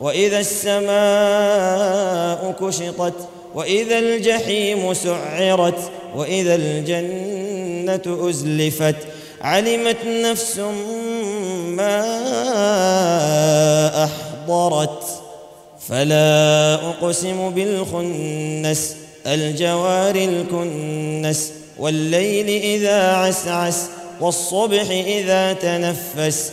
وإذا السماء كشطت وإذا الجحيم سعرت وإذا الجنة أزلفت علمت نفس ما أحضرت. فلا أقسم بالخنس الجوار الكنس والليل إذا عسعس والصبح إذا تنفس.